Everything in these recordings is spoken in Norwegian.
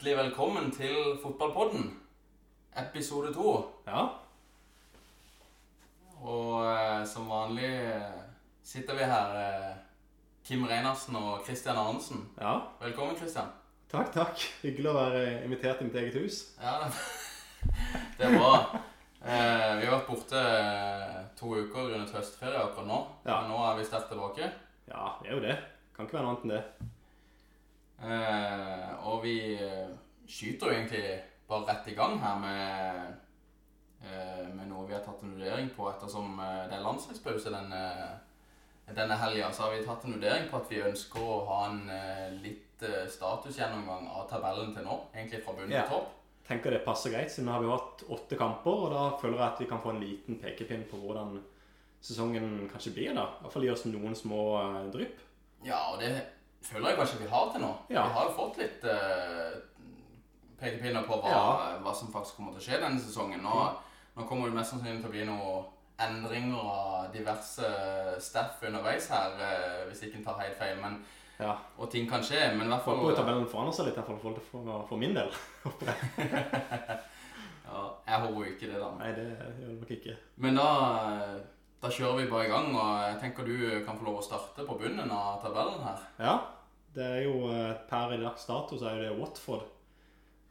Hjertelig velkommen til Fotballpodden, episode to. Ja. Og eh, som vanlig eh, sitter vi her, eh, Kim Reinarsen og Christian Arnesen. ja. Velkommen, Christian. Takk, takk. Hyggelig å være invitert i mitt eget hus. Ja, det er bra. Eh, vi har vært borte eh, to uker grunnet høstferie akkurat nå. Ja. Men nå er vi sterkt tilbake. Ja, det er jo det. Kan ikke være noe annet enn det. Eh, og vi eh, skyter jo egentlig bare rett i gang her med, eh, med noe vi har tatt en vurdering på ettersom det er landslagspause denne, denne helga. Så har vi tatt en vurdering på at vi ønsker å ha en eh, litt statusgjennomgang av tabellen til nå. Egentlig fra bunn Ja. til topp. Tenker det passer greit, siden vi har hatt åtte kamper, og da føler jeg at vi kan få en liten pekepinn på hvordan sesongen kanskje blir. da. I hvert fall gi oss noen små drypp. Ja, og det føler jeg kanskje vi har til nå. Ja. Vi har jo fått litt uh, pekepinner på hva, Ja. hva som faktisk kommer til å skje denne sesongen. Nå, nå kommer det mest sannsynlig til å bli noen endringer av diverse staff underveis her, uh, hvis ikke en tar helt feil. Men, Ja. og ting kan skje, men i hvert fall Håper tabellen forandrer seg litt, i hvert fall for, for, min del. Ja, Jeg håper jo ikke det, da. Nei, det gjør det nok ikke. Men da, da kjører vi bare i gang, og jeg tenker du kan få lov å starte på bunnen av tabellen her. Ja, det er jo eh, per i dags dato så er jo det Watford.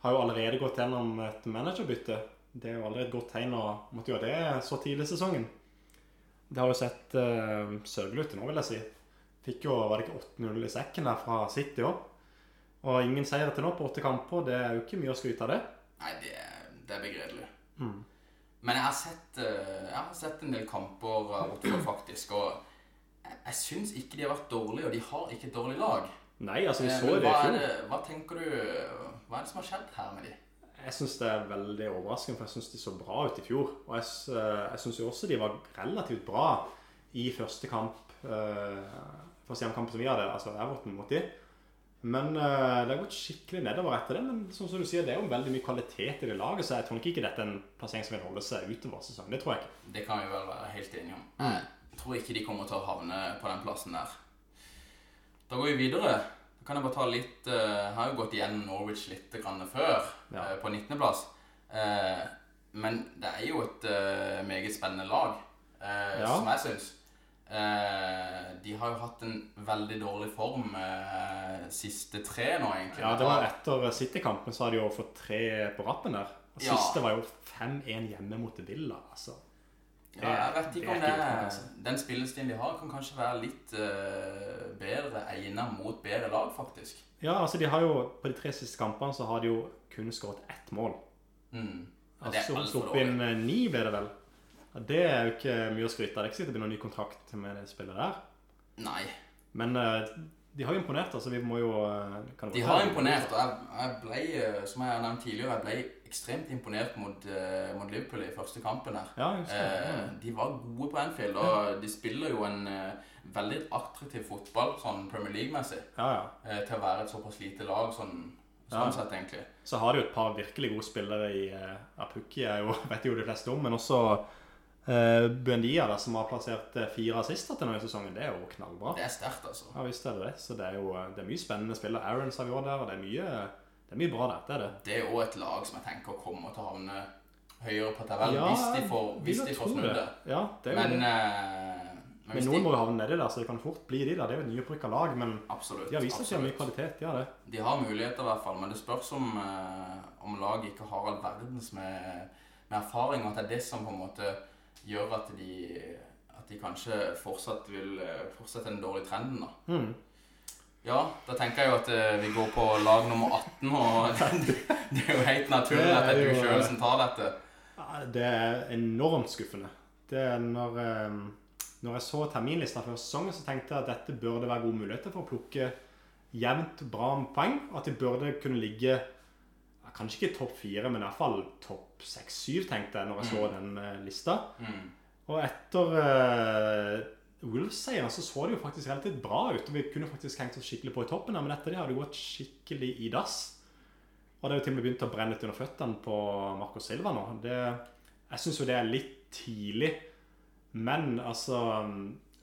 Har jo allerede gått gjennom et managerbytte. Det er jo allerede et godt tegn å måtte gjøre det så tidlig i sesongen. Det har jo sett uh, sørgelig ut til nå, vil jeg si. Fikk jo, var det ikke 8-0 i sekken der fra City òg. Og ingen seier til nå på åtte kamper. Det er jo ikke mye å skryte av det. Nei, det, det er begredelig. Mm. Men jeg har sett, eh, jeg har sett en del kamper av Watford, faktisk. Og jeg, jeg syns ikke de har vært dårlige, og de har ikke et dårlig lag. Nei, altså vi Eh, så det i fjor. hva tenker du Hva er det som har skjedd her med de? Jeg syns det er veldig overraskende, for jeg syns de så bra ut i fjor. Og jeg, eh, jeg syns jo også de var relativt bra i første kamp. Første hjemmekamp som vi hadde, altså Everton mot de. Men uh, det har gått skikkelig nedover etter det. Men som som du sier, det er jo veldig mye kvalitet i det laget, så jeg tror ikke dette er en plassering som vil holde seg utover sesongen. Det tror jeg ikke. Det kan vi vel være helt enige om. Mm. Jeg tror ikke de kommer til å havne på den plassen der. Da går vi videre. Da kan jeg bare ta litt uh, Jeg har jo gått igjen Norwich litt grann før, Ja. uh, på 19.-plass. Eh, men det er jo et meget spennende lag, eh, Ja. som jeg syns. Eh, de har jo hatt en veldig dårlig form eh, siste tre nå, egentlig. Ja, det var Etter City-kampen så har de jo fått tre på rappen der. Og Ja. siste var jo 5-1 hjemme mot Villa. altså. Ja, jeg vet ikke det om det er, altså. Den spillestilen de har, kan kanskje være litt eh, bedre egnet mot bedre lag, faktisk. Ja, altså de har jo På de tre siste kampene så har de jo kun skåret ett mål. Mm. Det er Altså, Sluppet inn eh, ni, ble det vel. Det er jo ikke mye å skryte av. Det er ikke sikkert det blir noen ny kontrakt med det spillet der. Nei, Men eh, de har jo imponert, altså. Vi må jo eh, kan de har imponert. Og jeg, jeg ble, eh, som jeg har nevnt tidligere, jeg ble ekstremt imponert mot, eh, mot Liverpool i første kampen her. Ja, jeg husker det. Eh, de var gode på Anfield, og de spiller jo en eh, veldig attraktiv fotball, sånn Premier League-messig, Ja, ja. eh, til å være et såpass lite lag, sånn, sånn Ja. sett, egentlig. Så har de jo et par virkelig gode spillere i uh, Apuki, jeg jo, vet jo de fleste om, men også uh, Buendia, da, som har plassert eh, fire assister til nå i sesongen. Det er jo knallbra. Det er sterkt, altså. Ja visst er det det. Så det er jo eh, det er mye spennende spillere. Aarons har vi også der, og det er mye, det er mye bra der. Det er det. Det er òg et lag som jeg tenker kommer til å havne høyere på tabellen Ja, hvis de får, hvis de får snudd det. Ja, det er jo Men, det. men Men noen de, må jo havne nedi der, så det kan fort bli de der. Det er jo et nyopprykka lag, men absolutt, de har vist at de har mye kvalitet. De har det. De har muligheter i hvert fall, men det spørs om, om laget ikke har all verdens med, med erfaring, og at det er det som på en måte gjør at de, at de kanskje fortsatt vil eh, fortsette den dårlige trenden. da. Mm. Ja, da tenker jeg jo at eh, vi går på lag nummer 18, og det er jo helt naturlig at det er du sjøl som tar dette. Det er enormt skuffende. Det er når, eh, når jeg så terminlista før sesongen, så tenkte jeg at dette burde være gode muligheter for å plukke jevnt bra poeng. At de burde kunne ligge kanskje ikke topp fire, men i hvert fall topp seks-syv, tenkte jeg når jeg så den eh, lista. Mm. Og etter uh, Wolves-seieren så så det jo faktisk relativt bra ut. Og vi kunne faktisk hengt oss skikkelig på i toppen, men etter det har det gått skikkelig i dass. Og det har jo til og med begynt å brenne litt under føttene på Marco Silva nå. Det, jeg syns jo det er litt tidlig. Men altså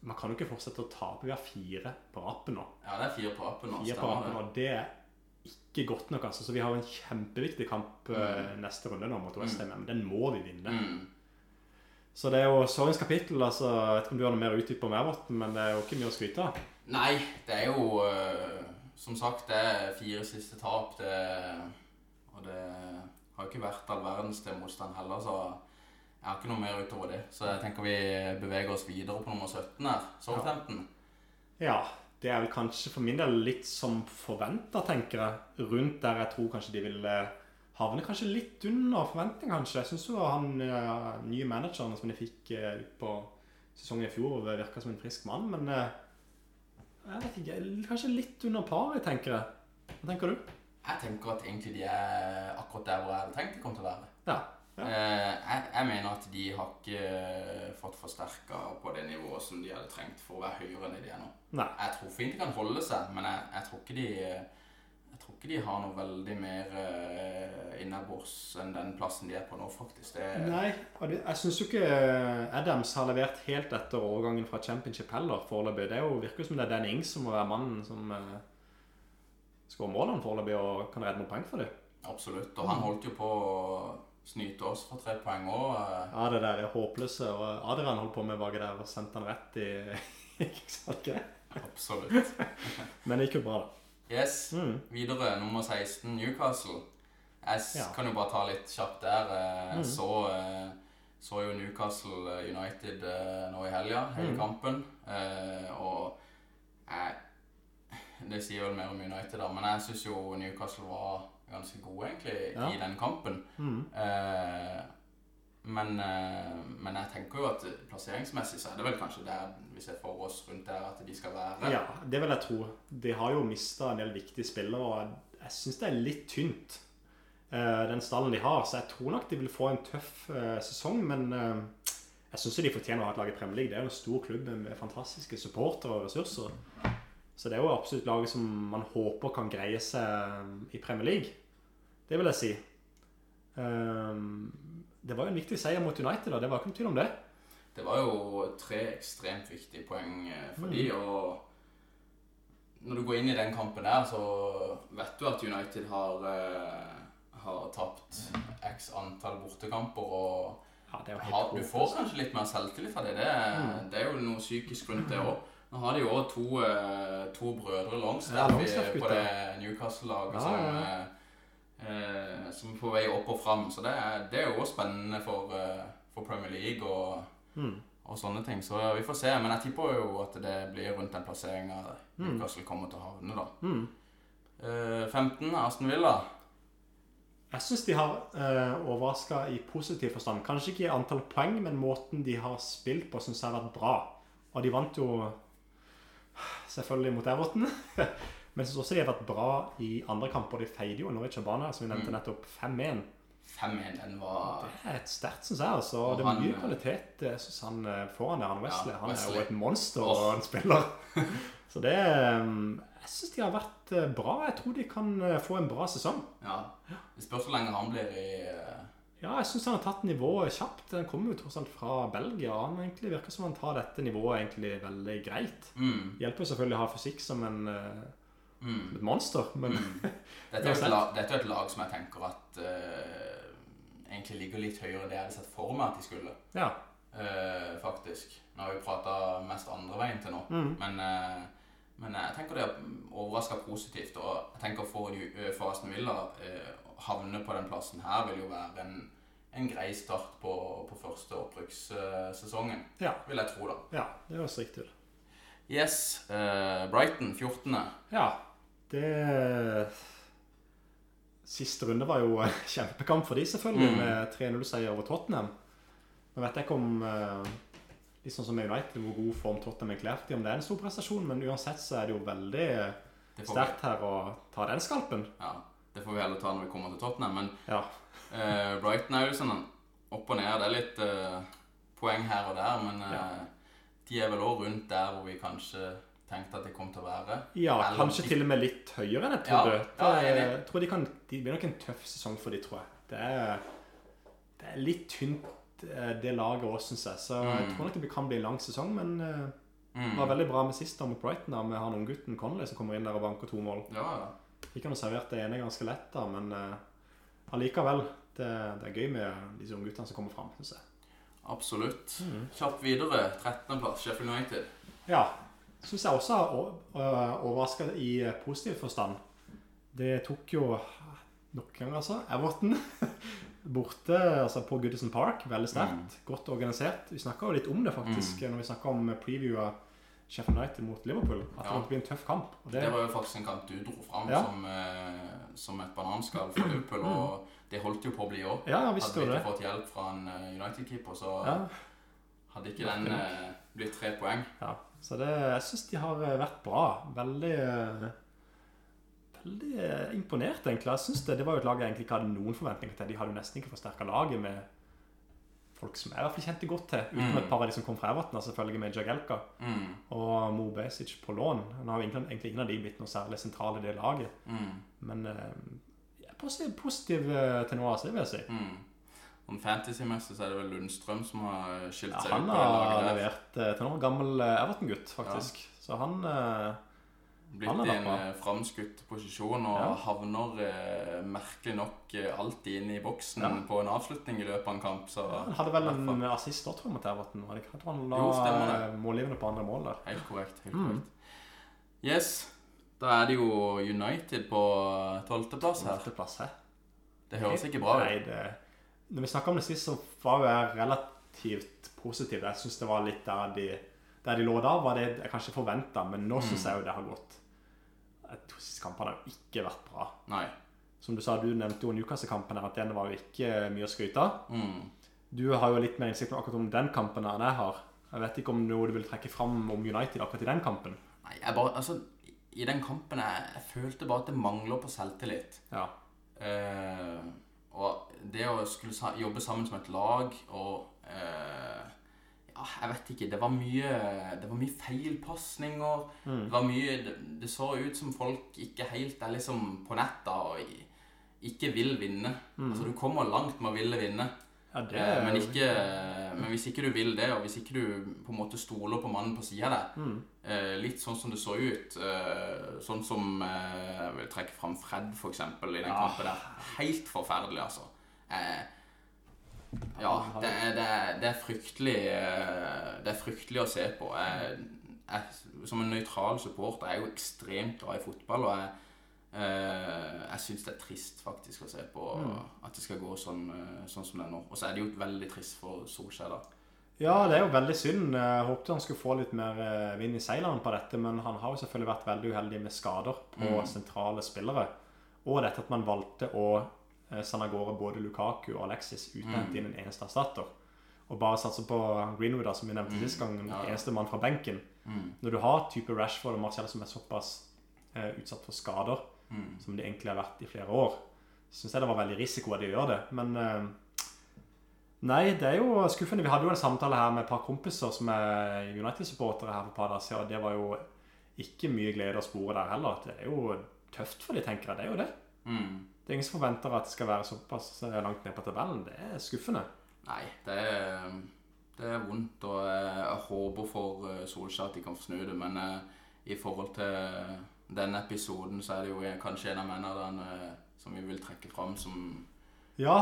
Man kan jo ikke fortsette å tape. Vi har fire på rappen nå. Ja, det er fire på rappen nå. Fire på rappen, og det er ikke godt nok, altså. Så vi har en kjempeviktig kamp mm. neste runde nå mot Westham, men den må vi vinne. Mm. Så det er jo sorgens kapittel. altså, Jeg vet ikke om du har noe mer utdyp om Everton, men det er jo ikke mye å skryte av. Nei, det er jo eh, Som sagt, det er fire siste tap. Det, og det har jo ikke vært all verdens til motstand heller, så jeg har ikke noe mer utover det. Så jeg tenker vi beveger oss videre på nummer 17 her. Southampton. Ja, det er vel kanskje for min del litt som forventa, tenker jeg. Rundt der jeg tror kanskje de vil eh, havne kanskje litt under forventning, kanskje. Jeg syns jo han eh, nye manageren som de fikk eh, på sesongen i fjor, virka som en frisk mann, men jeg vet ikke, kanskje litt under paret, tenker jeg. Hva tenker du? Jeg tenker at egentlig de er akkurat der hvor jeg hadde tenkt de kom til å være. Ja. Ja. Eh, jeg, jeg mener at de har ikke fått forsterka på det nivået som de hadde trengt for å være høyere enn de er nå. Nei. Jeg tror fint de kan holde seg, men jeg, jeg tror ikke de jeg tror ikke de har noe veldig mer innabords enn den plassen de er på nå, faktisk. Det, Nei, jeg syns jo ikke Adams har levert helt etter overgangen fra championship heller, foreløpig. Det er jo, virker jo som det er Dan Ings som må være mannen som uh, skårer målene foreløpig og kan redde noen poeng for dem. Absolutt. Og han holdt jo på snyte oss for tre poeng òg. Ja, det der er håpløse. Og Adrian holdt på med baki der og sendte han rett i Ikke? Absolutt. Men det gikk jo bra, da. Yes. Mm. Videre, nummer 16, Newcastle. Jeg Ja. kan jo bare ta litt kjapt der. Eh, Jeg Mm. så, eh, så jo Newcastle eh, United eh, nå i helga, hele Mm. kampen. Eh, Og jeg Det sier vel mer om United, da, men jeg syns jo Newcastle var ganske gode, egentlig, Ja. i den kampen. Mm. Eh, men, eh, men jeg tenker jo at plasseringsmessig så er det vel kanskje der vi ser for oss rundt der at de skal være. Ja, det vil jeg tro. De har jo mista en del viktige spillere, og jeg syns det er litt tynt, eh, den stallen de har. Så jeg tror nok de vil få en tøff eh, sesong, men eh, jeg syns de fortjener å ha et lag i Premier League. Det er jo en stor klubb med fantastiske supportere og ressurser. Så det er jo absolutt laget som man håper kan greie seg i Premier League. Det vil jeg si. Um, det var jo en viktig seier mot United, og det var ikke noen tvil om det. Det var jo tre ekstremt viktige poeng for for de, og når du går inn i den kampen der, så vet du at United har, eh, har tapt x antall bortekamper, og Ja, du får kanskje litt mer selvtillit av det. Det, er- det er jo noe psykisk rundt det òg. Nå har de jo også to, eh, to brødre Longstaff Ja, på det Newcastle-laget Ja, som, eh, eh, som er på vei opp og fram. Så det er, det er jo også spennende for, eh, for Premier League og, Mm. og sånne ting. Så vi får se. Men jeg tipper jo at det blir rundt den plasseringa Mm. Newcastle kommer til å havne, da. Mm. Eh, 15, Aston Villa. Jeg syns de har uh, overraska i positiv forstand. Kanskje ikke i antall poeng, men måten de har spilt på, syns jeg har vært bra. Og de vant jo selvfølgelig mot Everton. men jeg syns også de har vært bra i andre kamper. De feide jo Norwich og Bana, som vi nevnte Mm. nettopp, 5-1. 5-1, den var Det er et sterkt, syns jeg. altså. Og Det er mye han, kvalitet jeg synes han eh, foran der, han Wesley. Ja, han er jo et monster og en spiller. Så det um, Jeg syns de har vært eh, bra. Jeg tror de kan eh, få en bra sesong. Ja. Det spørs hvor lenge han blir i eh, Ja, jeg syns han har tatt nivået kjapt. Han kommer jo tross alt fra Belgia. Han egentlig virker som han tar dette nivået egentlig veldig greit. mm, Hjelper selvfølgelig å ha fysikk som en, eh, mm. et monster, men Mm. Dette, er et lag, dette er et lag som jeg tenker at uh, egentlig ligger litt høyere enn det jeg hadde sett for meg at de skulle. ja. Uh, faktisk. Nå har vi prata mest andre veien til nå. Mm. Men, uh, men jeg tenker det er overraska positivt. Og jeg tenker for, for Aston Villa havne på den plassen her vil jo være en, en grei start på, på første opprykkssesongen. Ja. Vil jeg tro, da. ja, det høres riktig ut. Yes. Uh, Brighton 14. Ja, det Siste runde var jo en kjempekamp for de selvfølgelig, Mm. med 3-0-seier over Tottenham. Nå vet jeg ikke om uh, sånn som United, hvor god form Tottenham er klært i, om det er en stor prestasjon, men uansett så er det jo veldig sterkt her å ta den skalpen. ja, det får vi heller ta når vi kommer til Tottenham. Men Ja. uh, Brighton er jo sånn opp og ned. Det er litt uh, poeng her og der, men eh, Ja. de er vel òg rundt der hvor vi kanskje tenkte at de kom til å være. Ja, Eller kanskje de- til og med litt høyere enn jeg trodde. ja, jeg jeg tror de, kan, det blir nok en tøff sesong for de, tror jeg. Det er, det er litt tynt, eh, det laget òg, syns jeg. Så jeg Mm. tror nok det kan bli en lang sesong, men eh, Mm. det var veldig bra med sist da mot Brighton, da, med han unggutten Connolly som kommer inn der og banker to mål. Ja, ja. Fikk noe servert det ene ganske lett, da, men eh, allikevel. Det, det er gøy med disse ungguttene som kommer fram, syns jeg. Absolutt. Kjapt videre. 13.-plass, Sheffield United. Ja. Syns jeg også har overraska i eh, positiv forstand. Det tok jo noen ganger, altså. Everton. Borte altså på Goodison Park. Veldig sterkt. Godt organisert. Vi snakka litt om det, faktisk, når vi snakka om preview av Sheffield United mot Liverpool. At det måtte bli en tøff kamp. Og Det det, var jo faktisk en kamp du dro fram Ja. som, eh, som et bananskall for Liverpool, og det holdt jo på å bli òg. ja, Hadde vi ikke fått hjelp fra en eh, United-keeper, så Ja, hadde ikke den eh, blitt tre poeng. ja. Så det, jeg syns de har eh, vært bra. Veldig eh, Veldig imponert, egentlig. Jeg synes det, det var jo et lag jeg egentlig ikke hadde noen forventninger til. De hadde jo nesten ikke forsterka laget med folk som jeg i hvert fall kjente godt til. Utenom Mm. et par av de som kom fra Everton, selvfølgelig med Jagelka Mm, og Mo Besic på lån. Nå har egentlig, egentlig ingen av de blitt noe særlig sentrale i det laget. mm, Men eh, jeg er positiv, positiv eh, til noe av det vil jeg si. mm. Om fantasy-messig så er det vel Lundstrøm som har skilt Ja, seg han ut det har levert eh, til nå. Gammel eh, Everton-gutt, faktisk. Så han eh, Blitt i en eh, framskutt posisjon og Ja. havner eh, merkelig nok eh, alltid inne i boksen Ja. på en avslutning i løpet av en kamp. Så Han hadde vel i hvert en assist da, tror jeg, mot Everton. Var det ikke? Tror han la Jo, stemmer eh, målgivende på andre mål der. Helt korrekt. helt Mm. korrekt. Yes. Da er det jo United på tolvteplass her. Tolvteplass, hæ? Det høres ikke bra Nei, ut. det Når vi snakka om det sist, så var jo jeg relativt positiv. Jeg syns det var litt der de Der de lå da, var det jeg kanskje forventa, men nå syns Mm. jeg jo det har gått De siste kampene har jo ikke vært bra. Nei. Som du sa, du nevnte jo Newcastle-kampen her, at den var jo ikke mye å skryte av. Mm. Du har jo litt mer innsikt akkurat om den kampen enn jeg har. Jeg vet ikke om noe du vil trekke fram om United akkurat i den kampen. Nei, jeg bare Altså, i den kampen jeg, jeg følte bare at det mangler på selvtillit. Ja. Uh, og det å skulle jobbe sammen som et lag og eh, Ja, jeg vet ikke. Det var mye Det var mye feilpasninger. Mm. Det var mye det, det så ut som folk ikke helt er liksom på netta og ikke vil vinne. Altså, du kommer langt med å ville vinne. ja det Eh, men, ikke, men hvis ikke du vil det, og hvis ikke du på en måte stoler på mannen på sida av deg, Mm. eh, litt sånn som det så ut, eh, sånn som Jeg vil trekke fram Fred, for eksempel, i den Ja. kampen der. Helt forferdelig, altså. Ja, det er, det, er, det er fryktelig eh, Det er fryktelig å se på. Jeg, jeg, som en nøytral supporter er jeg jo ekstremt glad i fotball, og jeg Eh, jeg syns det er trist faktisk å se på at det skal gå sånn, eh, sånn som det er nå. Og så er det jo veldig trist for Solskjær, da. Ja, det er jo veldig synd. Jeg håpte han skulle få litt mer vind i seilene på dette, men han har jo selvfølgelig vært veldig uheldig med skader på Mm. sentrale spillere. Og dette at man valgte å sende av gårde både Lukaku og Alexis uten å hente inn en eneste erstatter. Og bare satse på Greenwood, som vi nevnte Mm. sist gang, Ja, ja. eneste mann fra benken. Mm. Når du har type Rashford og Martial som er såpass eh, utsatt for skader, Mm. som de egentlig har vært i flere år, syns jeg det var veldig risiko at de gjør det. Men eh, Nei, det er jo skuffende. Vi hadde jo en samtale her med et par kompiser som er United-supportere her for siden, og det var jo ikke mye glede å spore der heller. Det er jo tøft for de, tenker jeg. Det er jo det. Mm. Det er ingen som forventer at det skal være såpass langt ned på tabellen. Det er skuffende. Nei, det er, det er vondt, og jeg, jeg håper for eh, Solskjær at de kan snu det. Men eh, i forhold til denne episoden, så er det jo kanskje en av managerne eh, som vi vil trekke fram, som, Ja,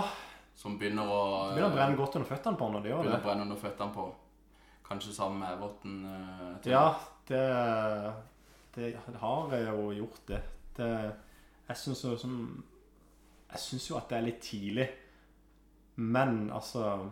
som begynner å det begynner å brenne godt under føttene på når de gjør begynner det. å brenne under føttene på. Kanskje sammen med Everton. Ja, det, det har jo gjort det. det jeg syns jo som Jeg syns jo at det er litt tidlig. Men altså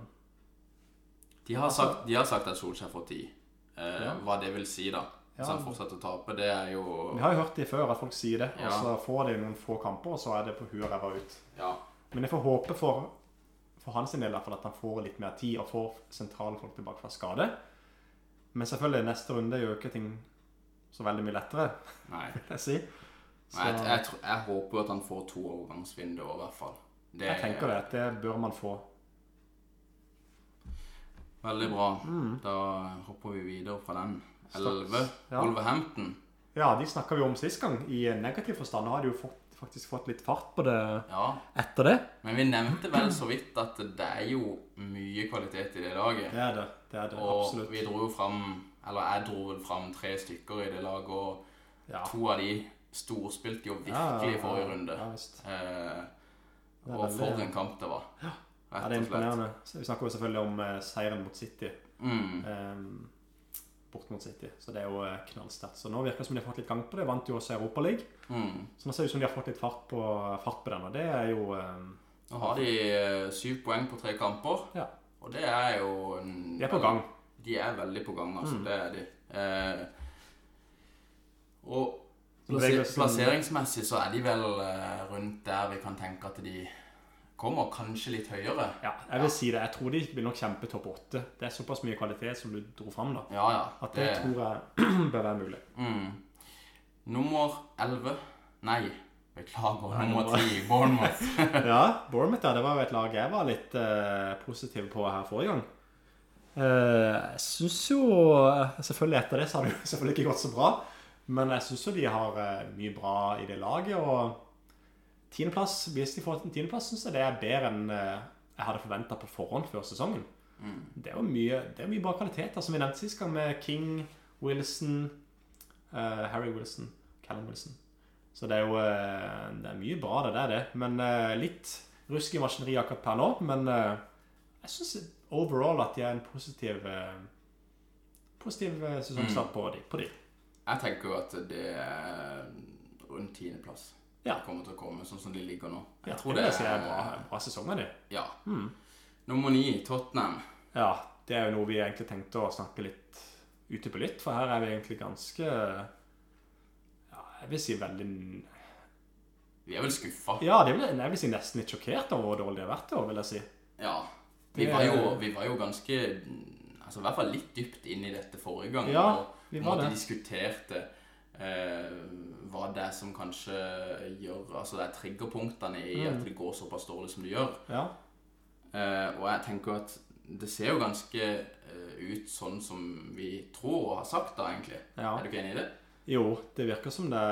De har, Altså- sagt, de har sagt at Solskjær får tid. Eh, Ja. Hva det vil si, da. Ja. han fortsetter å tape, det er jo Vi har jo hørt det før, at folk sier det. Ja. Og så får de noen få kamper, og så er det på huet og ræva ut. Ja. Men jeg får håpe for, for hans del at han får litt mer tid og får sentrale folk tilbake fra skade. Men selvfølgelig, neste runde gjør ikke ting så veldig mye lettere, Nei. vil jeg si. Jeg, jeg, jeg håper at han får to overgangsvinduer, i hvert fall. Det jeg tenker det. Det bør man få. Veldig bra. Mm. Da hopper vi videre fra den. Stopp. 11. Ja. Wolverhampton. Ja, de snakka vi om sist gang, i negativ forstand. Har de jo fått, faktisk fått litt fart på det Ja, etter det. men vi nevnte vel så vidt at det er jo mye kvalitet i det laget. Det er det. det, er det Og Absolutt. vi dro jo fram Eller jeg dro vel fram tre stykker i det laget, og Ja. to av de storspilte jo Ja, ja, virkelig i ja, forrige runde. Ja. Eh, og for en kamp det var. Ja, Rett det er imponerende. Så vi snakker jo selvfølgelig om eh, seieren mot City. Mm. Eh, bort mot City. Så det er jo eh, knallsterkt. Så nå virker det som de har fått litt gang på det. Vant jo også Europaligaen. Mm. Så nå ser det ut som de har fått litt fart på, fart på den, og det er jo um, Nå har de eh, syv poeng på tre kamper. Ja. Og det er jo en, De er på gang. De er veldig på gang, altså. Mm. Det er de. Eh, og plasser, plasseringsmessig så er de vel eh, rundt der vi kan tenke at de kommer. Kanskje litt høyere. Ja, jeg vil si det. Jeg tror de vil nok kjempe topp åtte. Det er såpass mye kvalitet som du dro fram, da. Ja, ja. At det tror jeg bør være mulig. Mm. Nummer 11 Nei, beklager. Nei, Nummer ti, 10, Bournemouth. Ja, Bournemouth ja, det var jo et lag jeg var litt uh, positiv på her forrige gang. Uh, jeg syns jo Selvfølgelig etter det så har det jo selvfølgelig ikke gått så bra. Men jeg syns jo de har eh, mye bra i det laget. Og tiendeplass, hvis de får en tiendeplass, syns jeg det er bedre enn eh, jeg hadde forventa på forhånd før sesongen. Mm. Det er jo mye, det er mye bra kvaliteter, som vi nevnte sist gang, med King, Wilson, uh, Harry Wilson, Callum Wilson. Så det er jo uh, det er mye bra, det der, det. Men uh, litt rusk i maskineriet akkurat per nå. Men jeg syns overall at de er en positiv Positiv sesongstart på de. På de. Jeg tenker jo at det er rundt tiendeplass. Ja. Det kommer til å komme sånn som de ligger nå. Ja, Jeg tror det det er bra, bra sesong av de. Ja. Mm. Nummer ni, Tottenham. Ja, det er jo noe vi egentlig tenkte å snakke litt ute på litt, for her er vi egentlig ganske Ja, jeg vil si veldig Vi er vel skuffa. Ja, det ble, jeg vil si nesten litt sjokkert over hvor dårlig det har vært i år, vil jeg si. Ja. Vi Det- var, jo, vi var jo ganske Altså i hvert fall litt dypt inn i dette forrige gang. Ja, og vi var det. diskuterte eh, hva det er som kanskje gjør Altså det er triggerpunktene i Mm. at det går såpass dårlig som det gjør. Ja. Eh, og jeg tenker at det ser jo ganske eh, ut sånn som vi tror og har sagt, da, egentlig. ja. Er du ikke enig i det? Jo, det virker som det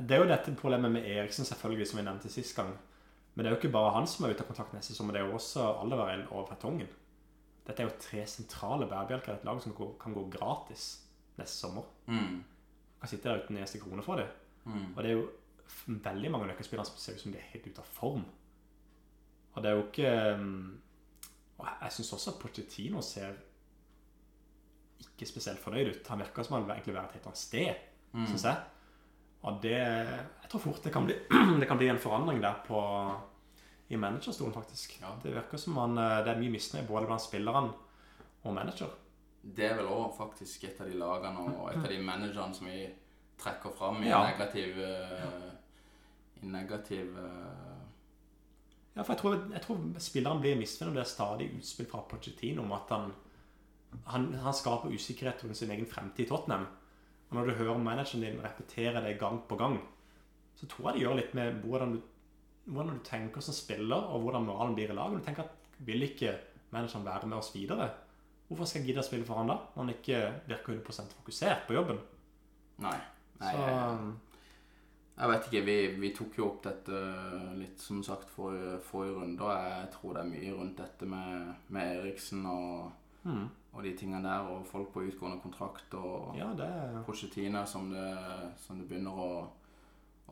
Det er jo dette problemet med Eriksen, selvfølgelig, som vi nevnte sist gang. Men det er jo ikke bare han som er ute av kontakt neste sommer, det er jo også Alderweireld og Vertongen. Dette er jo tre sentrale bærebjelker i et lag som kan gå, kan gå gratis neste sommer. Mm. Kan sitte der uten en eneste krone for det. Mm. Og det er jo veldig mange nøkkelspillere som ser ut som de er helt ute av form. Og det er jo ikke um, Og jeg syns også at Pochettino ser ikke spesielt fornøyd ut. Han virker som han egentlig være et helt annet sted, Mm. syns jeg. Og det Jeg tror fort det kan bli, det kan bli en forandring der på i managerstolen, faktisk. Ja. Det virker som man, Det er mye misnøye både blant spillerne og manager. Det er vel òg faktisk et av de lagene og et av de managerne som vi trekker fram i Ja. negativ eh, I negativ eh, Ja, for jeg tror, jeg tror spilleren blir misfornøyd om det er stadig utspill fra Pochettino om at han, han, han skaper usikkerhet rundt sin egen fremtid i Tottenham. Og når du hører manageren din repetere det gang på gang, så tror jeg det gjør litt med hvordan du, hvordan du tenker som spiller, og hvordan moralen blir i laget. Du tenker at vil ikke manageren være med oss videre? Hvorfor skal jeg gidde å spille for han da, når han ikke virker 100% fokusert på jobben? Nei. Nei Så jeg, jeg vet ikke. Vi, vi tok jo opp dette litt som sagt forrige, for runde, og jeg tror det er mye rundt dette med, med Eriksen og, mm, og de tingene der, og folk på utgående kontrakt og Ja, det Pochettino som det, som det begynner å,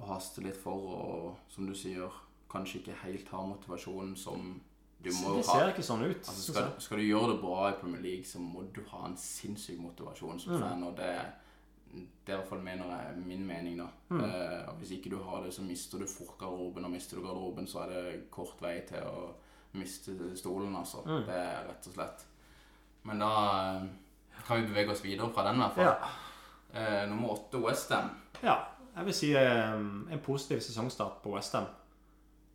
å haste litt for, og som du sier, kanskje ikke helt har motivasjonen som du må Det jo ha. ser ikke sånn ut. Altså, skal, skal du gjøre det bra i Premier League, så må du ha en sinnssyk motivasjon som Mm. fan, og det, det er i hvert fall mener jeg, min mening, da. Mm. Eh, og hvis ikke du har det, så mister du fort garderoben, og mister du garderoben, så er det kort vei til å miste stolen, altså. Mm. Det er rett og slett. Men da eh, kan vi bevege oss videre fra den, i hvert fall. Ja. Eh, nummer åtte, Westham. Ja, jeg vil si eh, en positiv sesongstart på Westham.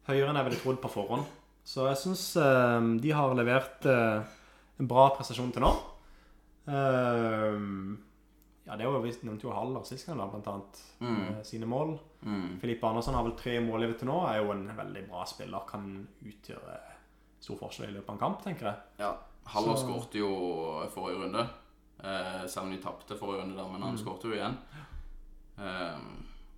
Høyere enn jeg ville trodd på forhånd. Så jeg syns eh, de har levert eh, en bra prestasjon til nå. Ja, det var, Vi nevnte jo Haller sist gang, da, blant annet. Mm. Sine mål. Mm. Filippe Andersson har vel tre mål til nå. Er jo en veldig bra spiller. Kan utgjøre stor forskjell i løpet av en kamp, tenker jeg. Ja, Haller skårte jo forrige runde. Eh, selv om de tapte forrige runde, der, men han Mm. skårte jo igjen. Eh,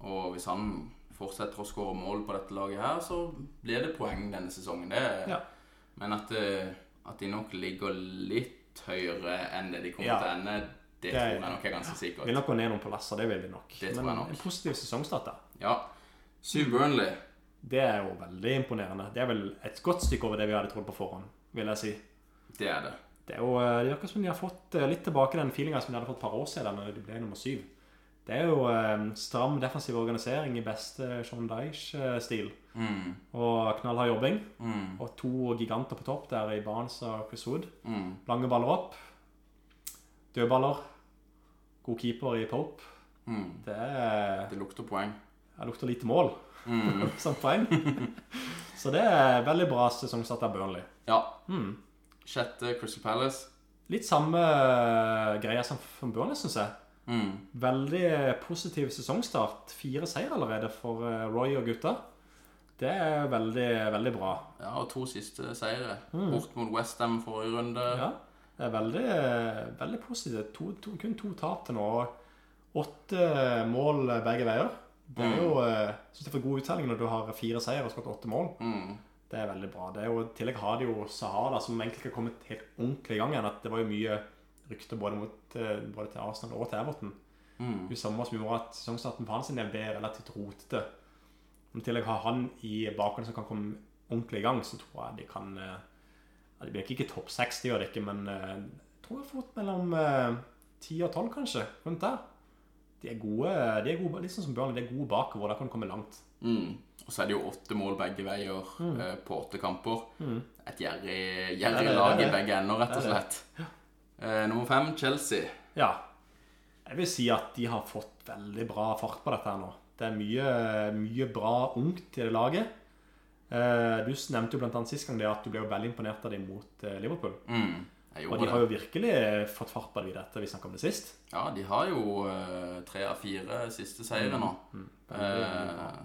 og hvis han fortsetter å skåre mål på dette laget her, så blir det poeng denne sesongen. Det, Ja. Men at, eh, at de nok ligger litt høyere enn det de kommer Ja. til å ende, Det Det- tror jeg nok er ganske sikkert. Vil nok gå ned noen plasser, det vil de nok. Det tror Men nok. en positiv sesongstart, da. Ja. Syv Burnley. Det er jo veldig imponerende. Det er vel et godt stykke over det vi hadde trodd på forhånd, vil jeg si. Det er det. Det er jo eh, det virker som de har fått litt tilbake den feelinga som de hadde fått et par år siden når de ble nummer syv. Det er jo eh, stram defensiv organisering i beste Sean Dyche-stil. Mm. Og knallhard jobbing. Mm. Og to giganter på topp der i Barnes og Chris Wood. Mm. Lange baller opp. Dødballer. God keeper i Pope. Mm. Det, er, Det lukter poeng. det lukter lite mål Mm. som poeng. Så det er veldig bra sesongstart av Burnley. Ja. Mm. Sjette Crystal Palace. Litt samme eh, greia som Burnley, syns jeg. Mm. Veldig positiv sesongstart. Fire seier allerede for eh, Roy og gutta. Det er veldig, veldig bra. Ja, og to siste seire. Bort mot Westham forrige runde. Mm. Ja, det er veldig, veldig positivt. To, to, kun to tap til nå. Åtte mål begge veier. Det er jo, eh, synes jeg får god uttelling når du har fire seier og skåret åtte mål. Mm. Det er veldig bra. Det er jo, I tillegg har de jo Sahara, som egentlig ikke har kommet helt ordentlig i gang igjen. At det var jo mye rykter både, mot, eh, både til Arsenal og til Everton. Mm. I sommer som gjorde at sesongstarten for hans del ble relativt rotete. Om i tillegg har han i bakgrunnen som kan komme ordentlig i gang, så tror jeg de kan eh, ja, De blir ikke topp seks, det gjør de ikke, men eh, jeg tror jeg fort mellom ti og tolv, kanskje. Rundt der. De er gode, de er gode litt sånn som Bjørn, de er gode bakover. Der kan du komme langt. Mm. Og så er det jo åtte mål begge veier mm. på åtte kamper. Et gjerrig, Ja, det er lag i begge ender, rett og Det det. slett. Eh, nummer fem, Chelsea. Ja. Jeg vil si at de har fått veldig bra fart på dette her nå. Det er mye, mye bra ungt i det laget. Eh, Du nevnte jo blant annet sist gang det at du ble jo veldig imponert av dem mot eh, Liverpool. Mm. Og de det. har jo virkelig fått fart på det videre etter vi snakket om det sist. Ja, de har jo eh, tre av fire siste seire nå. Mm. Veldig bra. Eh,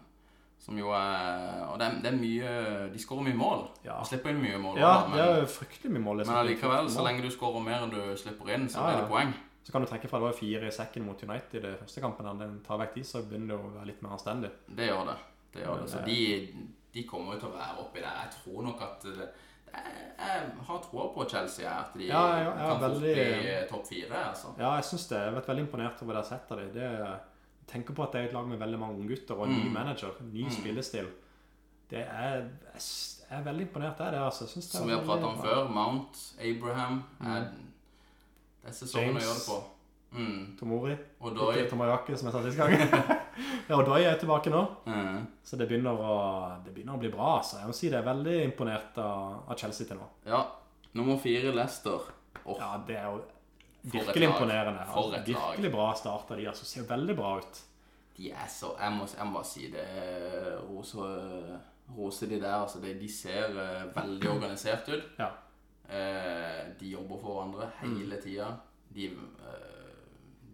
som jo er Og det er, det er mye De skårer mye mål. Ja. Og slipper inn mye mål. Ja, da, det er jo fryktelig mye mål. men allikevel, så lenge du skårer mer enn du slipper inn, så Ja, blir det poeng. Så kan du trekke fra det var fire i sekken mot United i det første kampen. Den tar vekk de, så begynner det å være litt mer anstendig. Det gjør det. det, gjør det. Så de, de kommer jo til å være oppi der. Jeg tror nok at det, jeg, jeg har troa på Chelsea, at de Ja, ja, ja, kan fort veldig- bli topp fire. altså. Ja, jeg syns det. Jeg har vært veldig imponert over det jeg har sett av dem. Det, tenker på at det er et lag med veldig mange unggutter og en ny Mm. manager. Ny spillestil. Det er Jeg er veldig imponert det. altså. Jeg det er Som vi har pratet om bra. før, Mount, Abraham er, Det er sesongen å gjøre det på. Mm. Tomori. Odoi. Tomayaki, som jeg sa sist gang. ja, og Doi er tilbake nå. mm. Så det begynner å, det begynner å bli bra. altså. Jeg må si det er veldig imponert av, av Chelsea til nå. Ja. Nummer fire, Leicester. Oh. Ja, det er jo virkelig imponerende. Altså, virkelig bra start av de. altså. Ser veldig bra ut. De er så Jeg må, jeg må bare si det. Rose, rose de der. altså de, de ser uh, veldig organisert ut. Ja. Uh, de jobber for hverandre hele tida. De, uh,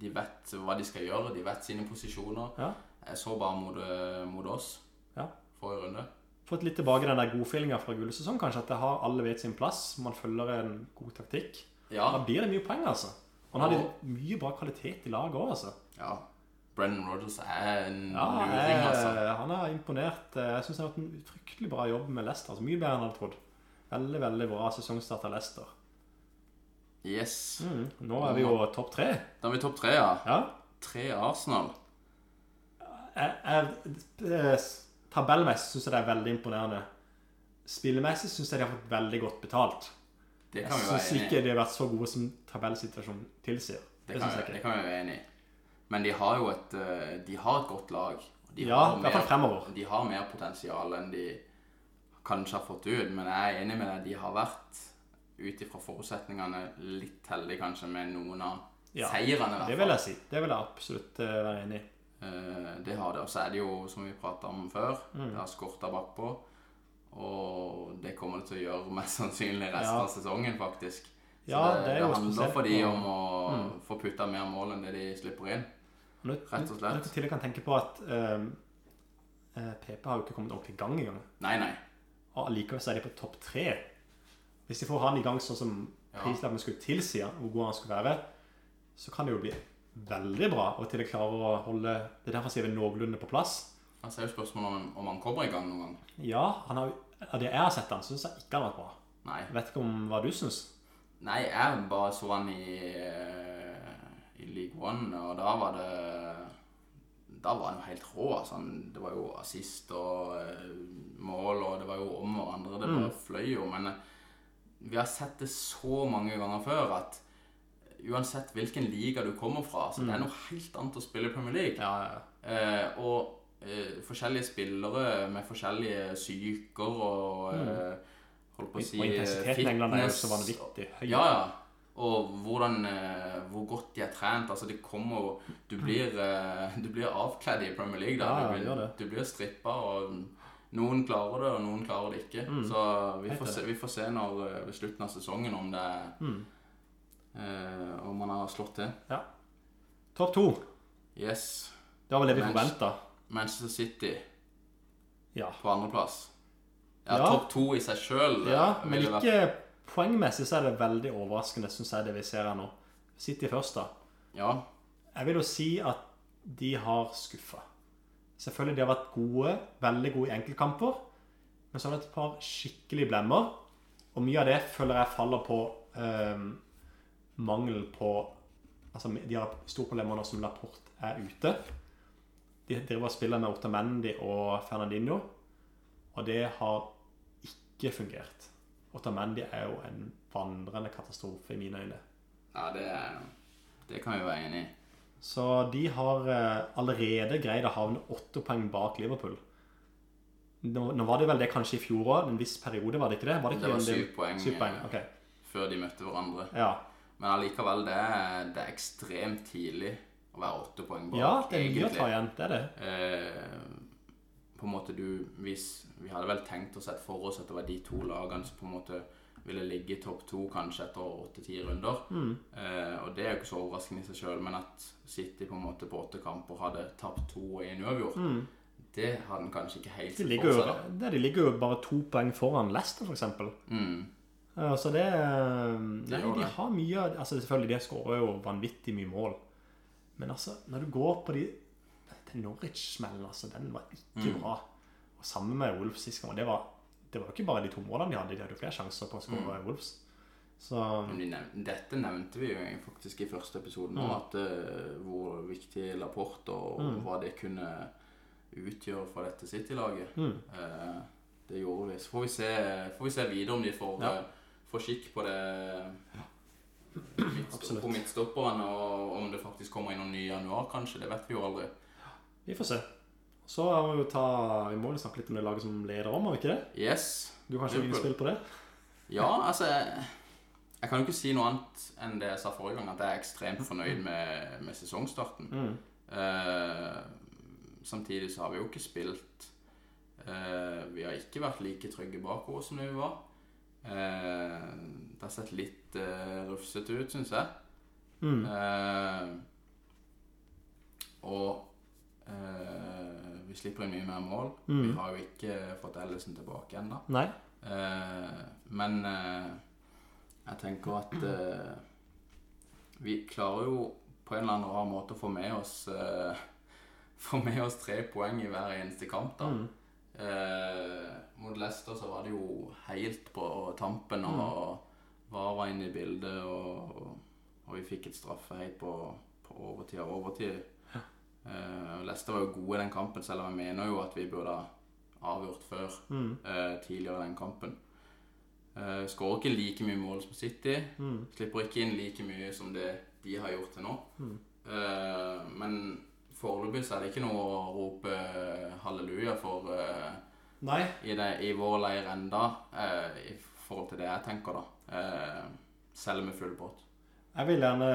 de vet hva de skal gjøre. De vet sine posisjoner. Ja. Jeg så bare mot, eh, mot oss Ja. forrige runde. Fått litt tilbake den der godfeelinga fra gullsesong, kanskje. At det har alle vet sin plass. Man følger en god taktikk. Da blir det mye poeng, altså. Han hadde Og- mye bra kvalitet i laget òg, altså. ja. Brennan Rodgers er en Ja, luring, altså. han har imponert. Jeg syns han har hatt en fryktelig bra jobb med Leicester. Altså, mye bedre enn jeg hadde trodd. Veldig, veldig bra sesongstart av Leicester. Yes. Mm. Nå er vi jo topp tre. Da er vi topp tre, ja. Ja. Tre Arsenal. Jeg, jeg, eh, tabellmessig syns jeg det er veldig imponerende. Spillemessig syns jeg de har fått veldig godt betalt. Det Jeg kan vi syns ikke de har vært så gode som tabellsituasjonen tilsier. Det, Det kan, jeg vi- det kan vi være enig i. Men de har jo et, eh, de har et godt lag. De Ja, i hvert fall fremover. De har mer potensial enn de kanskje har fått ut. Men jeg er enig med deg. De har vært, ut ifra forutsetningene, litt heldige kanskje med noen av Ja, seirene. Det vil jeg si. Det vil jeg absolutt eh, være enig i. Eh, det har det. Og så er det jo, som vi prata om før, Mm. det har skorta bakpå. Og det kommer det til å gjøre mest sannsynlig resten Ja. av sesongen, faktisk. Så Ja, det, det er det handler spesielt for de om å Mm. få putta mer mål enn det de slipper inn. Nå, Rett og slett. Når dere kan tenke på at ehm, eh, PP har jo ikke kommet ordentlig i gang engang. Nei, nei. Og allikevel så er de på topp tre. Hvis de får han i gang sånn som Ja. prislappen skulle tilsi hvor god han skulle være, så kan det jo bli veldig bra. Og til de klarer å holde det derfor sier vi noenlunde på plass. Altså er jo spørsmålet om, om han kommer i gang noen gang. Ja, han har, av det jeg har sett han, syns jeg ikke han har vært bra. Nei. Vet ikke om hva du syns. Nei, jeg bare så han i, eh, i League One, og da var det Da var han jo helt rå. Altså. Det var jo assist og eh, mål, og det var jo om hverandre. Det bare fløy jo. Men eh, vi har sett det så mange ganger før at uansett hvilken liga du kommer fra, så det er noe helt annet å spille i Premier League. Ja, ja. Eh, og forskjellige spillere med forskjellige psyker og eh, Holdt på å si Og intensiteten i England er jo så vanvittig høy. Ja, ja. Og hvordan, eh, hvor godt de er trent. Altså, det kommer jo Du blir, eh, du blir avkledd i Premier League. Da. Ja, ja, du, blir, du blir strippa, og noen klarer det, og noen klarer det ikke. Så vi får, se, vi får se når, eh, ved slutten av sesongen om det Mm. eh, Om man har slått til. Ja. Topp to. Yes. Det var vel det vi forventa. Manchester City Ja. på andreplass. Ja, Ja. topp to i seg sjøl. ja, men ikke poengmessig så er det veldig overraskende, syns jeg, det vi ser her nå. City først, da. Ja. Jeg vil jo si at de har skuffa. Selvfølgelig de har vært gode, veldig gode i enkeltkamper, men så har det et par skikkelige blemmer. Og mye av det føler jeg faller på um, mangel på Altså, de har store problemer nå som Laporte er ute. De driver og spiller med Otamendi og Fernandinho, og det har ikke fungert. Otamendi er jo en vandrende katastrofe i mine øyne. ja det, det kan vi være enig i. Så de har eh, allerede greid å havne åtte poeng bak Liverpool. Nå, nå var det vel det kanskje i fjor òg, en viss periode, var det ikke det? Var det, ikke Det var syv poeng, Syv poeng, eh, før de møtte hverandre. Ja. Men allikevel, det det er ekstremt tidlig å være åtte poeng bak. ja, det er mye å ta igjen. Det er det. Eh, på en måte du hvis, Vi hadde vel tenkt å sette for oss at det var de to lagene som på en måte ville ligge i topp to kanskje etter åtte-ti runder. Mm. Eh, og det er jo ikke så overraskende i seg sjøl, men at City på en måte på åtte kamper hadde tapt to i en uavgjort, Mm. det hadde en kanskje ikke helt sett for seg. da. det, de ligger jo bare to poeng foran Leicester, f.eks. Mm. Ja, så det eh, Nei, gjør de har mye Altså Selvfølgelig, de skårer jo vanvittig mye mål. Men altså, når du går på de Den Norwich-smellen, altså, den var ikke Mm. bra. Og sammen med Wolves sist gang. og Det var, det var jo ikke bare de to målene de hadde, de hadde jo flere sjanser på å skåre Mm. Wolves. Så de nevnte, dette nevnte vi jo faktisk i første episode Mm. at uh, hvor viktig Laporte og Mm. hva det kunne utgjøre for dette City-laget. Eh, det gjorde vi. Så får vi se, får vi se videre om de får, Ja. uh, får skikk på det midtstop, Absolutt. på midtstopperne, og om det faktisk kommer inn noen ny i januar, kanskje. Det vet vi jo aldri. vi får se. Så må vi ta Vi må jo snakke litt om det laget som leder om, må vi ikke det? Yes. Du har Liverpool. innspill på det? Ja, altså jeg, jeg kan jo ikke si noe annet enn det jeg sa forrige gang, at jeg er ekstremt fornøyd med, med sesongstarten. Mm. Uh, samtidig så har vi jo ikke spilt uh, Vi har ikke vært like trygge bakover som det vi var. Eh, det har sett litt eh, rufsete ut, syns jeg. Mm. Eh, og eh, vi slipper inn mye mer mål. Vi Mm. har jo ikke fått Ellison tilbake ennå. Eh, men eh, jeg tenker at eh, vi klarer jo på en eller annen rar måte å få med oss eh, Få med oss tre poeng i hver eneste kamp. da. Mm. Eh, mot Leicester så var det jo helt på tampen, og VAR var inne i bildet, og, og vi fikk et straffe helt på, på overtid og overtid. Ja. Uh, Leicester var jo gode i den kampen, selv om jeg mener jo at vi burde ha avgjort før Mm. Uh, tidligere i den kampen. Uh, Skårer ikke like mye mål som City. Mm. Slipper ikke inn like mye som det de har gjort til nå. Mm. Men foreløpig så er det ikke noe å rope halleluja for Nei. i, det, i vår leir enda, eh, i forhold til det jeg tenker, da. Eh, selv med full båt. Jeg vil gjerne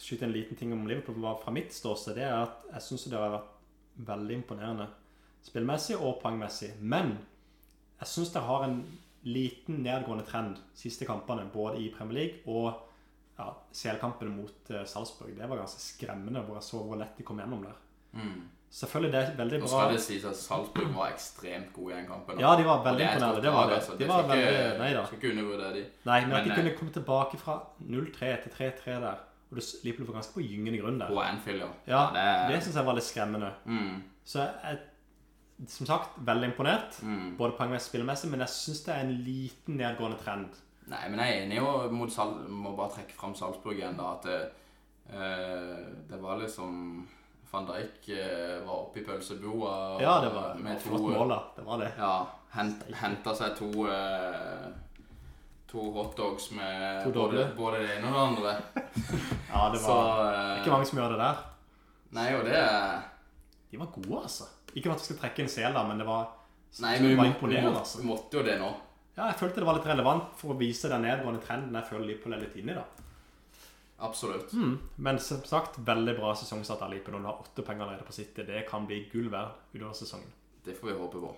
skyte en liten ting om Liverpool fra mitt ståsted. Det er at jeg syns det har vært veldig imponerende spillmessig og poengmessig. Men jeg syns det har en liten nedgående trend siste kampene, både i Premier League og ja, CL-kampene mot eh, Salzburg. Det var ganske skremmende hvor jeg så hvor lett de kom gjennom der. Mm. Selvfølgelig det er veldig Nå bra skal det sies at Salzburg var ekstremt gode i den kampen. Ja, de var veldig det er imponerende. Det var det. altså. De Det var skal ikke- veldig Nei da. Skal ikke undervurdere de. Nei, men at de eh, kunne komme tilbake fra 0-3 til 3-3 der. Og det Liverpool var ganske på gyngende grunn der. På Anfield, ja. Ja, det det syns jeg var litt skremmende. Mm, Så jeg som sagt veldig imponert, mm. både poengmessig og spillemessig, men jeg syns det er en liten nedgående trend. Nei, men jeg er enig og må bare trekke fram Salzburg igjen, da. At Eh, det var liksom Van Dijk eh, var oppe i pølsebua Ja, det var, det med var to mål. Det var det. Ja, hent, henta seg to eh, To hotdogs med To både, både det ene og det andre. Ja, det Så var eh, ikke mange som gjør det der. Nei, og det De var gode, altså. Ikke for at vi skal trekke en sel, da, men det var, Nei, men vi var imponerende. altså. vi måtte jo det nå. Ja, jeg følte det var litt relevant for å vise den nedgående trenden jeg føler Liverpool er litt inne i. da. Absolutt. Mm. Men som sagt, veldig bra sesongstart av Lipen. Du har åtte penger allerede på City. Det kan bli gull verd utover sesongen. Det får vi håpe på.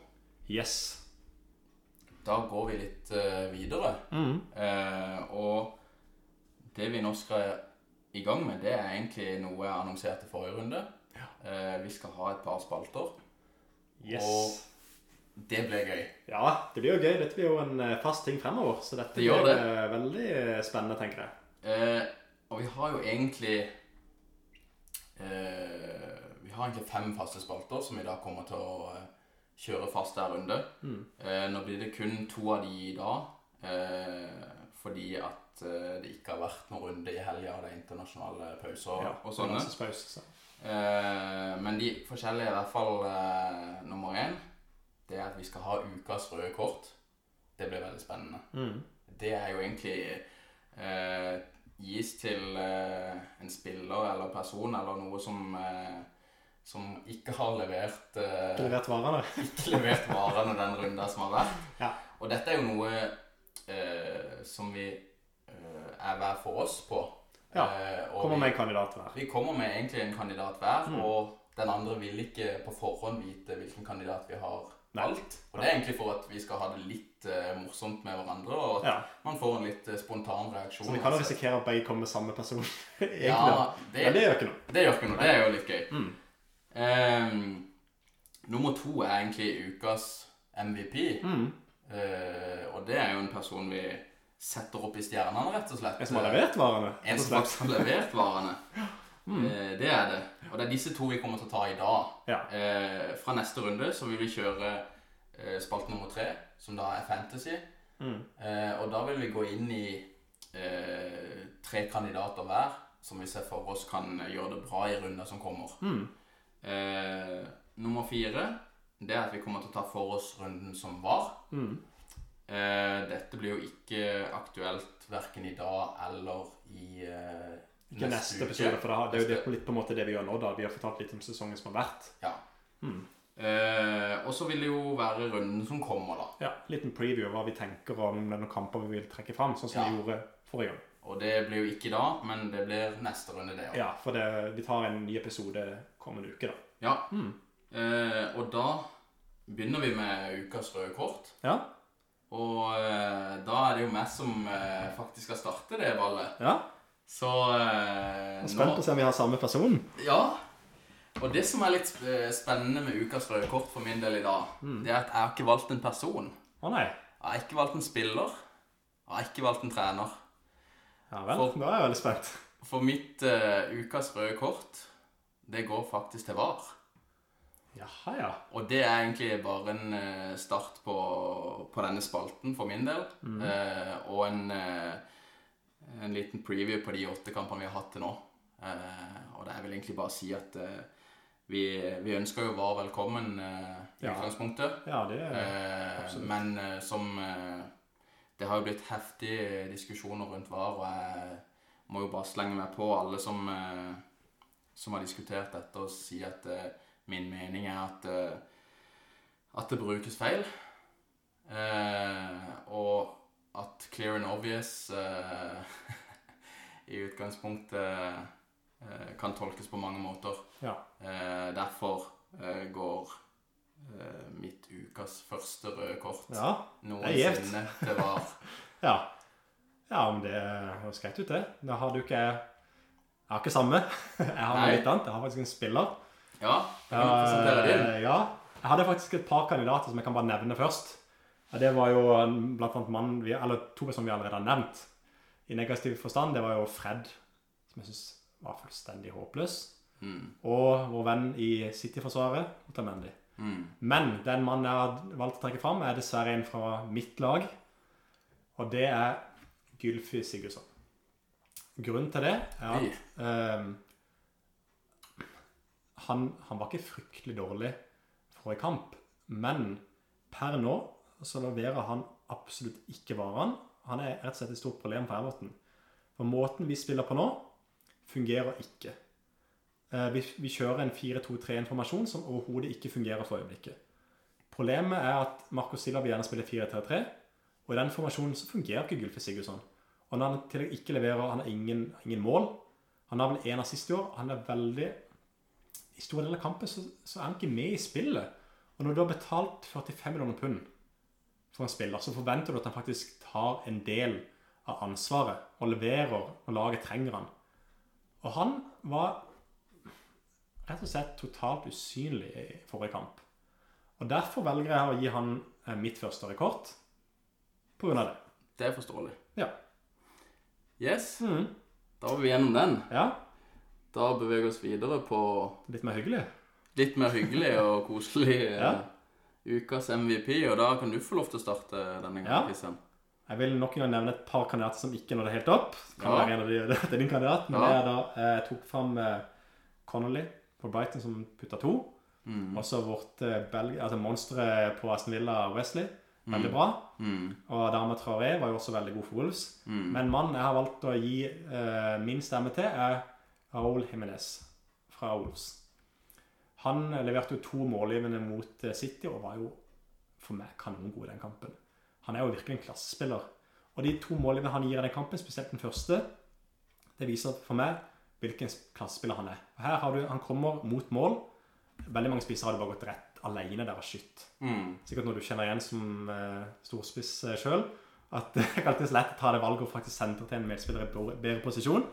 Yes. Da går vi litt uh, videre. Mm. Uh, og det vi nå skal i gang med, det er egentlig noe jeg annonserte forrige runde. Eh, vi skal ha et par spalter. Yes. Og det ble gøy. Ja, det blir jo gøy. Dette blir jo en fast ting fremover. Så dette Det blir det. veldig spennende, tenker jeg. Eh, og vi har jo egentlig eh, Vi har egentlig fem faste spalter som vi da kommer til å eh, kjøre fast hver runde. Mm. Eh, nå blir det kun to av de i dag, eh, fordi at eh, det ikke har vært noen runde i helga, det er internasjonale pauser Ja, og sånne. Pause, så. Eh, men de forskjellige, i hvert fall nummer én, det er at vi skal ha ukas røde kort. Det blir veldig spennende. Mm. Det er jo egentlig eh, gis til eh, en spiller eller person eller noe som, eh, som ikke har levert eh, levert varene. ikke levert varene den runden som har vært. Ja. Og dette er jo noe eh, som vi eh, er hver for oss på. Ja, Eh, Kommer vi, med en kandidat hver. vi kommer med egentlig en kandidat hver, Mm. og den andre vil ikke på forhånd vite hvilken kandidat vi har Nei. alt. Og det er egentlig for at vi skal ha det litt eh, morsomt med hverandre, og at Ja, man får en litt eh, spontan reaksjon. Så vi kan jo risikere at begge kommer med samme person. Egentlig, Ja, det, Men det gjør ikke noe. det gjør ikke noe. Det er jo litt gøy. Mm. Ehm, nummer to er egentlig ukas MVP. Mm. Eh, og det er jo en person vi setter opp i stjernene, rett og slett. En som har levert varene. En rett og som slett. faktisk har levert varene. Mm. Eh, det er det. Og det er disse to vi kommer til å ta i dag. Ja. Eh, fra neste runde så vil vi kjøre eh, spalt nummer tre, som da er fantasy. Mm. Eh, og da vil vi gå inn i eh, tre kandidater hver, som vi ser for oss kan gjøre det bra i runder som kommer. Mm. Eh, nummer fire, det er at vi kommer til å ta for oss runden som var. Mm. Eh, dette blir jo ikke aktuelt verken i dag eller i eh, Ikke neste episode, for det har- det er jo det, litt på en måte det vi gjør nå. da. Vi har fortalt litt om sesongen som har vært. Ja. Mm. Eh, og så vil det jo være runden som kommer, da. Ja, Liten preview av hva vi tenker om denne kamper vi vil trekke fram, sånn som Ja. vi gjorde forrige gang. Og det blir jo ikke da, men det blir neste runde, det òg. Ja, for det, vi tar en ny episode kommende uke, da. Ja. Mm. Eh, og da begynner vi med ukas røde kort. Ja. Og eh, da er det jo meg som eh, faktisk skal starte det ballet. ja. Så eh, Jeg er spent på å se om vi har samme person. Ja. Og det som er litt eh, spennende med ukas røde kort for min del i dag, Mm. det er at jeg har ikke valgt en person. Å nei. Jeg har ikke valgt en spiller. Jeg har ikke valgt en trener. Ja vel. For- Da er jeg veldig spent. For mitt eh, ukas røde kort, det går faktisk til VAR. Jaha, ja. Og det er egentlig bare en eh, start på, på denne spalten for min del. Mm. Eh, og en, eh, en liten preview på de åtte kampene vi har hatt til nå. Eh, og det er vel egentlig bare å si at eh, vi, vi ønsker jo VAR velkommen eh, i Ja. utgangspunktet. Ja, det er men som Det har jo blitt heftige diskusjoner rundt VAR, og jeg må jo bare slenge meg på alle som, som har diskutert dette, og si at min mening er at, at det brukes feil. Eh, og at clear and obvious eh, i utgangspunktet eh, kan tolkes på mange måter. Ja. Eh, derfor går mitt ukas første røde kort Ja. noensinne til VAR. Ja. ja, men det høres greit ut, det. Da har du ikke Jeg har ikke samme. Jeg har noe litt annet. Jeg har faktisk en spiller. Ja, kan du presentere din. Ja. Jeg hadde faktisk et par kandidater som jeg kan bare nevne først. Ja, Det var jo blant annet mann vi, eller to personer vi allerede har nevnt. I negativ forstand. Det var jo Fred, som jeg syns var fullstendig håpløs. Mm, Og vår venn i City-forsvaret, Otamendi. mm, Men den mannen jeg har valgt å trekke fram, er dessverre en fra mitt lag. Og det er Gylfi Sigurdsson. Grunnen til det er at um, han, han var ikke fryktelig dårlig forrige kamp, men per nå så leverer han absolutt ikke varene. Han er rett og slett et stort problem for Everton. For måten vi spiller på nå, fungerer ikke. Eh, vi, vi kjører en 4-2-3-informasjon som overhodet ikke fungerer for øyeblikket. Problemet er at Marco Silva vil gjerne spille 4-3-3, og i den formasjonen så fungerer ikke Gylfi Sigurdsson. Og når han i tillegg ikke leverer, han har ingen, ingen mål. Han har vel én assist i år. Han er veldig I store deler av kampen så, så er han ikke med i spillet. Og når du har betalt 45 millioner pund for en spiller, så forventer du at han faktisk tar en del av ansvaret og leverer når laget trenger han. Og han var rett og slett totalt usynlig i forrige kamp. Og derfor velger jeg å gi han eh, mitt første rekord av det. Det er forståelig. Ja. Yes, Mm. da var vi gjennom den. Ja, Da beveger vi oss videre på litt mer hyggelig. litt mer hyggelig og koselig eh, Ja. Ukas MVP, og da kan du få lov til å starte denne gangen, Ja. Kristian. Jeg vil nok en gang nevne et par kandidater som ikke nådde helt opp. Kan Ja. være en av de, det er din kandidat, men Ja. det er da eh, Jeg tok fram eh, Connolly på Brighton som putta to. Mm. Også vårt eh, Belg altså monsteret på Aston Villa, Wesley. Veldig bra. Mm. Og Dama Traoré var jo også veldig god for Wolves. Mm. Men mannen jeg har valgt å gi uh, min stemme til, er Raoul Jimenez fra Wolves. Han eh, leverte jo to målgivende mot eh, City og var jo for meg kanongod i den kampen. Han er jo virkelig en klassespiller. Og de to målgivende han gir i den kampen, spesielt den første, det viser for meg hvilken klassespiller han er. Og Her har du, Han kommer mot mål. Veldig mange spisser hadde bare gått rett alene der og skutt. Mm. Sikkert noe du kjenner igjen som uh, storspiss uh, sjøl. At det er alltid så lett å ta det valget og faktisk sende til en medspiller i bedre- posisjon.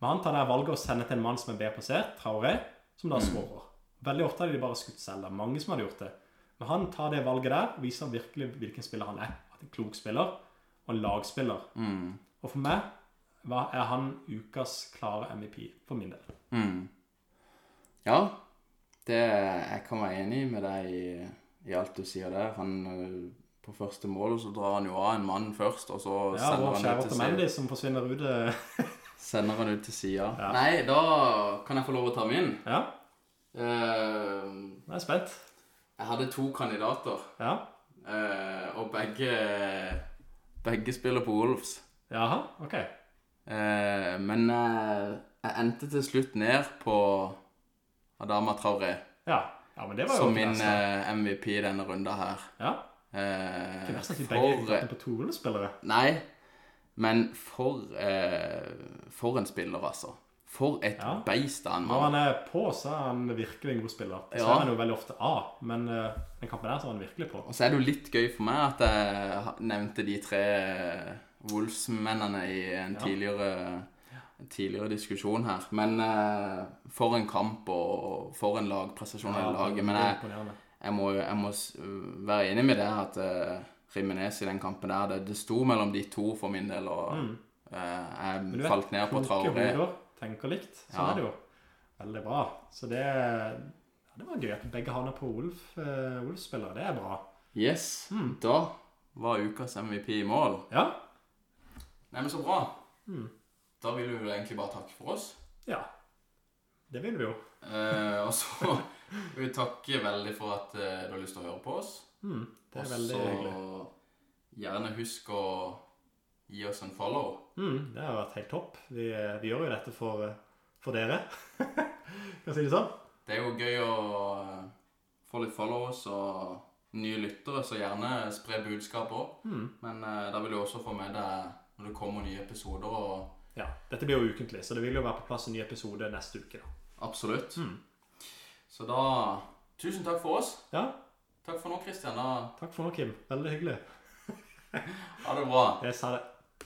Men han tar det valget å sende til en mann som er bedre plassert, Traoré, som da skårer. Veldig ofte hadde de bare skutt selv. Det mange som hadde gjort det. Men han tar det valget der og viser virkelig hvilken spiller han er. At en klok spiller og en lagspiller. Mm. Og for meg hva er han ukas klare MVP for min del. Mm. Ja, det, jeg kan være enig med deg i, i alt du sier der. Han, øh, på første mål så drar han jo av en mann først, og så Ja, sender, han ut til Otamendi Mendy som forsvinner ut eh, sender han ut til sida. Ja. Nei, da kan jeg få lov å ta min. Ja, Eh, jeg er spent. jeg hadde to kandidater, Ja. Uh, og begge, begge spiller på Wolves. Jaha, ok. Uh, men eh, jeg endte til slutt ned på Adama Traoré Ja, ja men det var jo som min MVP i denne runda her. Ja, Eh, ikke verst at vi begge gikk på Tore-spillere. Nei, men for eh, For en spiller, altså. For et Ja. beist av en Når han er på, så er han virkelig en god spiller. Ser Ja. han jo veldig ofte av, men uh, den kampen der så var han virkelig på. Og så er det jo litt gøy for meg at jeg nevnte de tre Wolves-mennene i en Ja. tidligere, tidligere diskusjon her. Men uh, for en kamp og for en lagprestasjon av laget. Men jeg, jeg må, jeg må være enig med det at uh, Rimenes i den kampen der Det, det sto mellom de to for min del, og Mm. eh, jeg falt ned på Traoré. Tenker likt. Sånn er det jo. Veldig bra. Så det, ja, det var gøy at begge havna på Wolf, uh, Ulf-spillere. Det er bra. Yes, Mm. da var ukas MVP i mål. Ja. Neimen, så bra. Mm. Da vil vi vel egentlig bare takke for oss. Ja. Det vil vi jo. Eh, og så vil vi takke veldig for at eh, du har lyst til å høre på oss. Mm. Det er er veldig så hyggelig. gjerne husk å gi oss en follow. Mm, det har vært helt topp. Vi, eh, vi gjør jo dette for, eh, for dere. kan si det sånn? Det er jo gøy å eh, få litt followers og nye lyttere, så gjerne spre budskap òg. Mm. Men uh, da vil du også få med deg når det kommer nye episoder. og Ja, Dette blir jo ukentlig, så det vil jo være på plass en ny episode neste uke. da. Absolutt. Mm. Så da Tusen takk for oss. Ja, Takk for nå, Kristian. Da takk for nå, Kim. Veldig hyggelig. ha det bra. Jeg sa det.